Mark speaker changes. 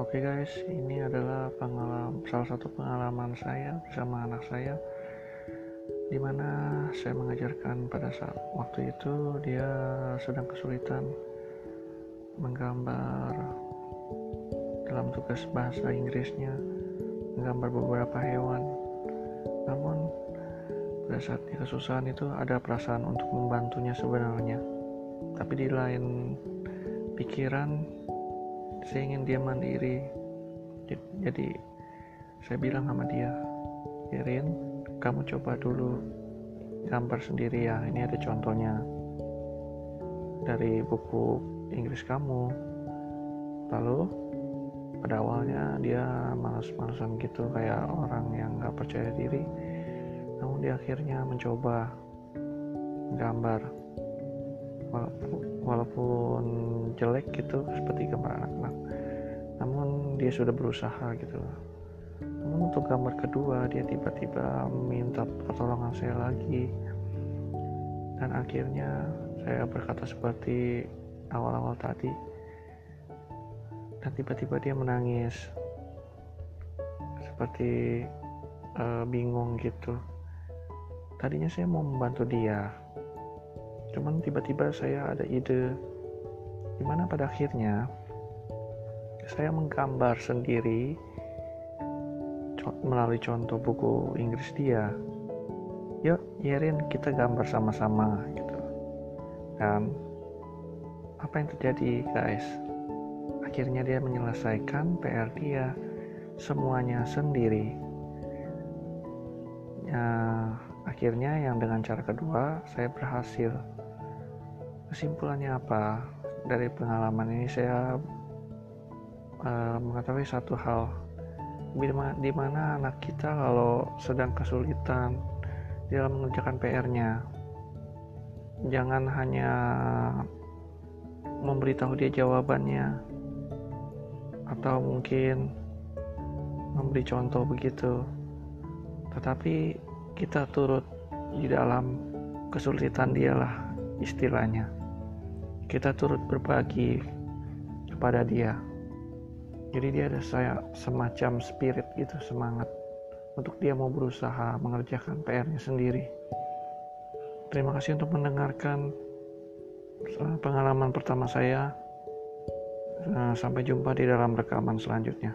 Speaker 1: Oke guys, ini adalah pengalaman salah satu pengalaman saya bersama anak saya di mana saya mengajarkan pada saat waktu itu dia sedang kesulitan menggambar dalam tugas bahasa Inggrisnya menggambar beberapa hewan. Namun pada saat dia kesusahan itu ada perasaan untuk membantunya sebenarnya. Tapi di lain pikiran saya ingin dia mandiri. Jadi saya bilang sama dia Irin kamu coba dulu gambar sendiri ya ini ada contohnya dari buku Inggris kamu. Lalu pada awalnya dia malas-malasan gitu kayak orang yang gak percaya diri. Namun dia akhirnya mencoba gambar. Walaupun jelek gitu seperti gambar anak-anak namun dia sudah berusaha gitu namun untuk gambar kedua dia tiba-tiba minta pertolongan saya lagi. Dan akhirnya saya berkata seperti awal-awal tadi. Dan tiba-tiba dia menangis. Seperti uh, bingung gitu. Tadinya saya mau membantu dia cuman tiba-tiba saya ada ide. Di mana pada akhirnya saya menggambar sendiri melalui contoh buku Inggris dia. Yuk Yerin kita gambar sama-sama gitu. Dan apa yang terjadi guys? Akhirnya dia menyelesaikan PR dia semuanya sendiri akhirnya yang dengan cara kedua saya berhasil. Kesimpulannya apa? Dari pengalaman ini saya uh, mengetahui satu hal. Di mana anak kita kalau sedang kesulitan dalam mengerjakan PR-nya jangan hanya memberitahu dia jawabannya atau mungkin memberi contoh begitu tetapi kita turut di dalam kesulitan dialah istilahnya. Kita turut berbagi kepada dia. Jadi dia ada saya semacam spirit gitu semangat untuk dia mau berusaha mengerjakan PR-nya sendiri. Terima kasih untuk mendengarkan pengalaman pertama saya. Sampai jumpa di dalam rekaman selanjutnya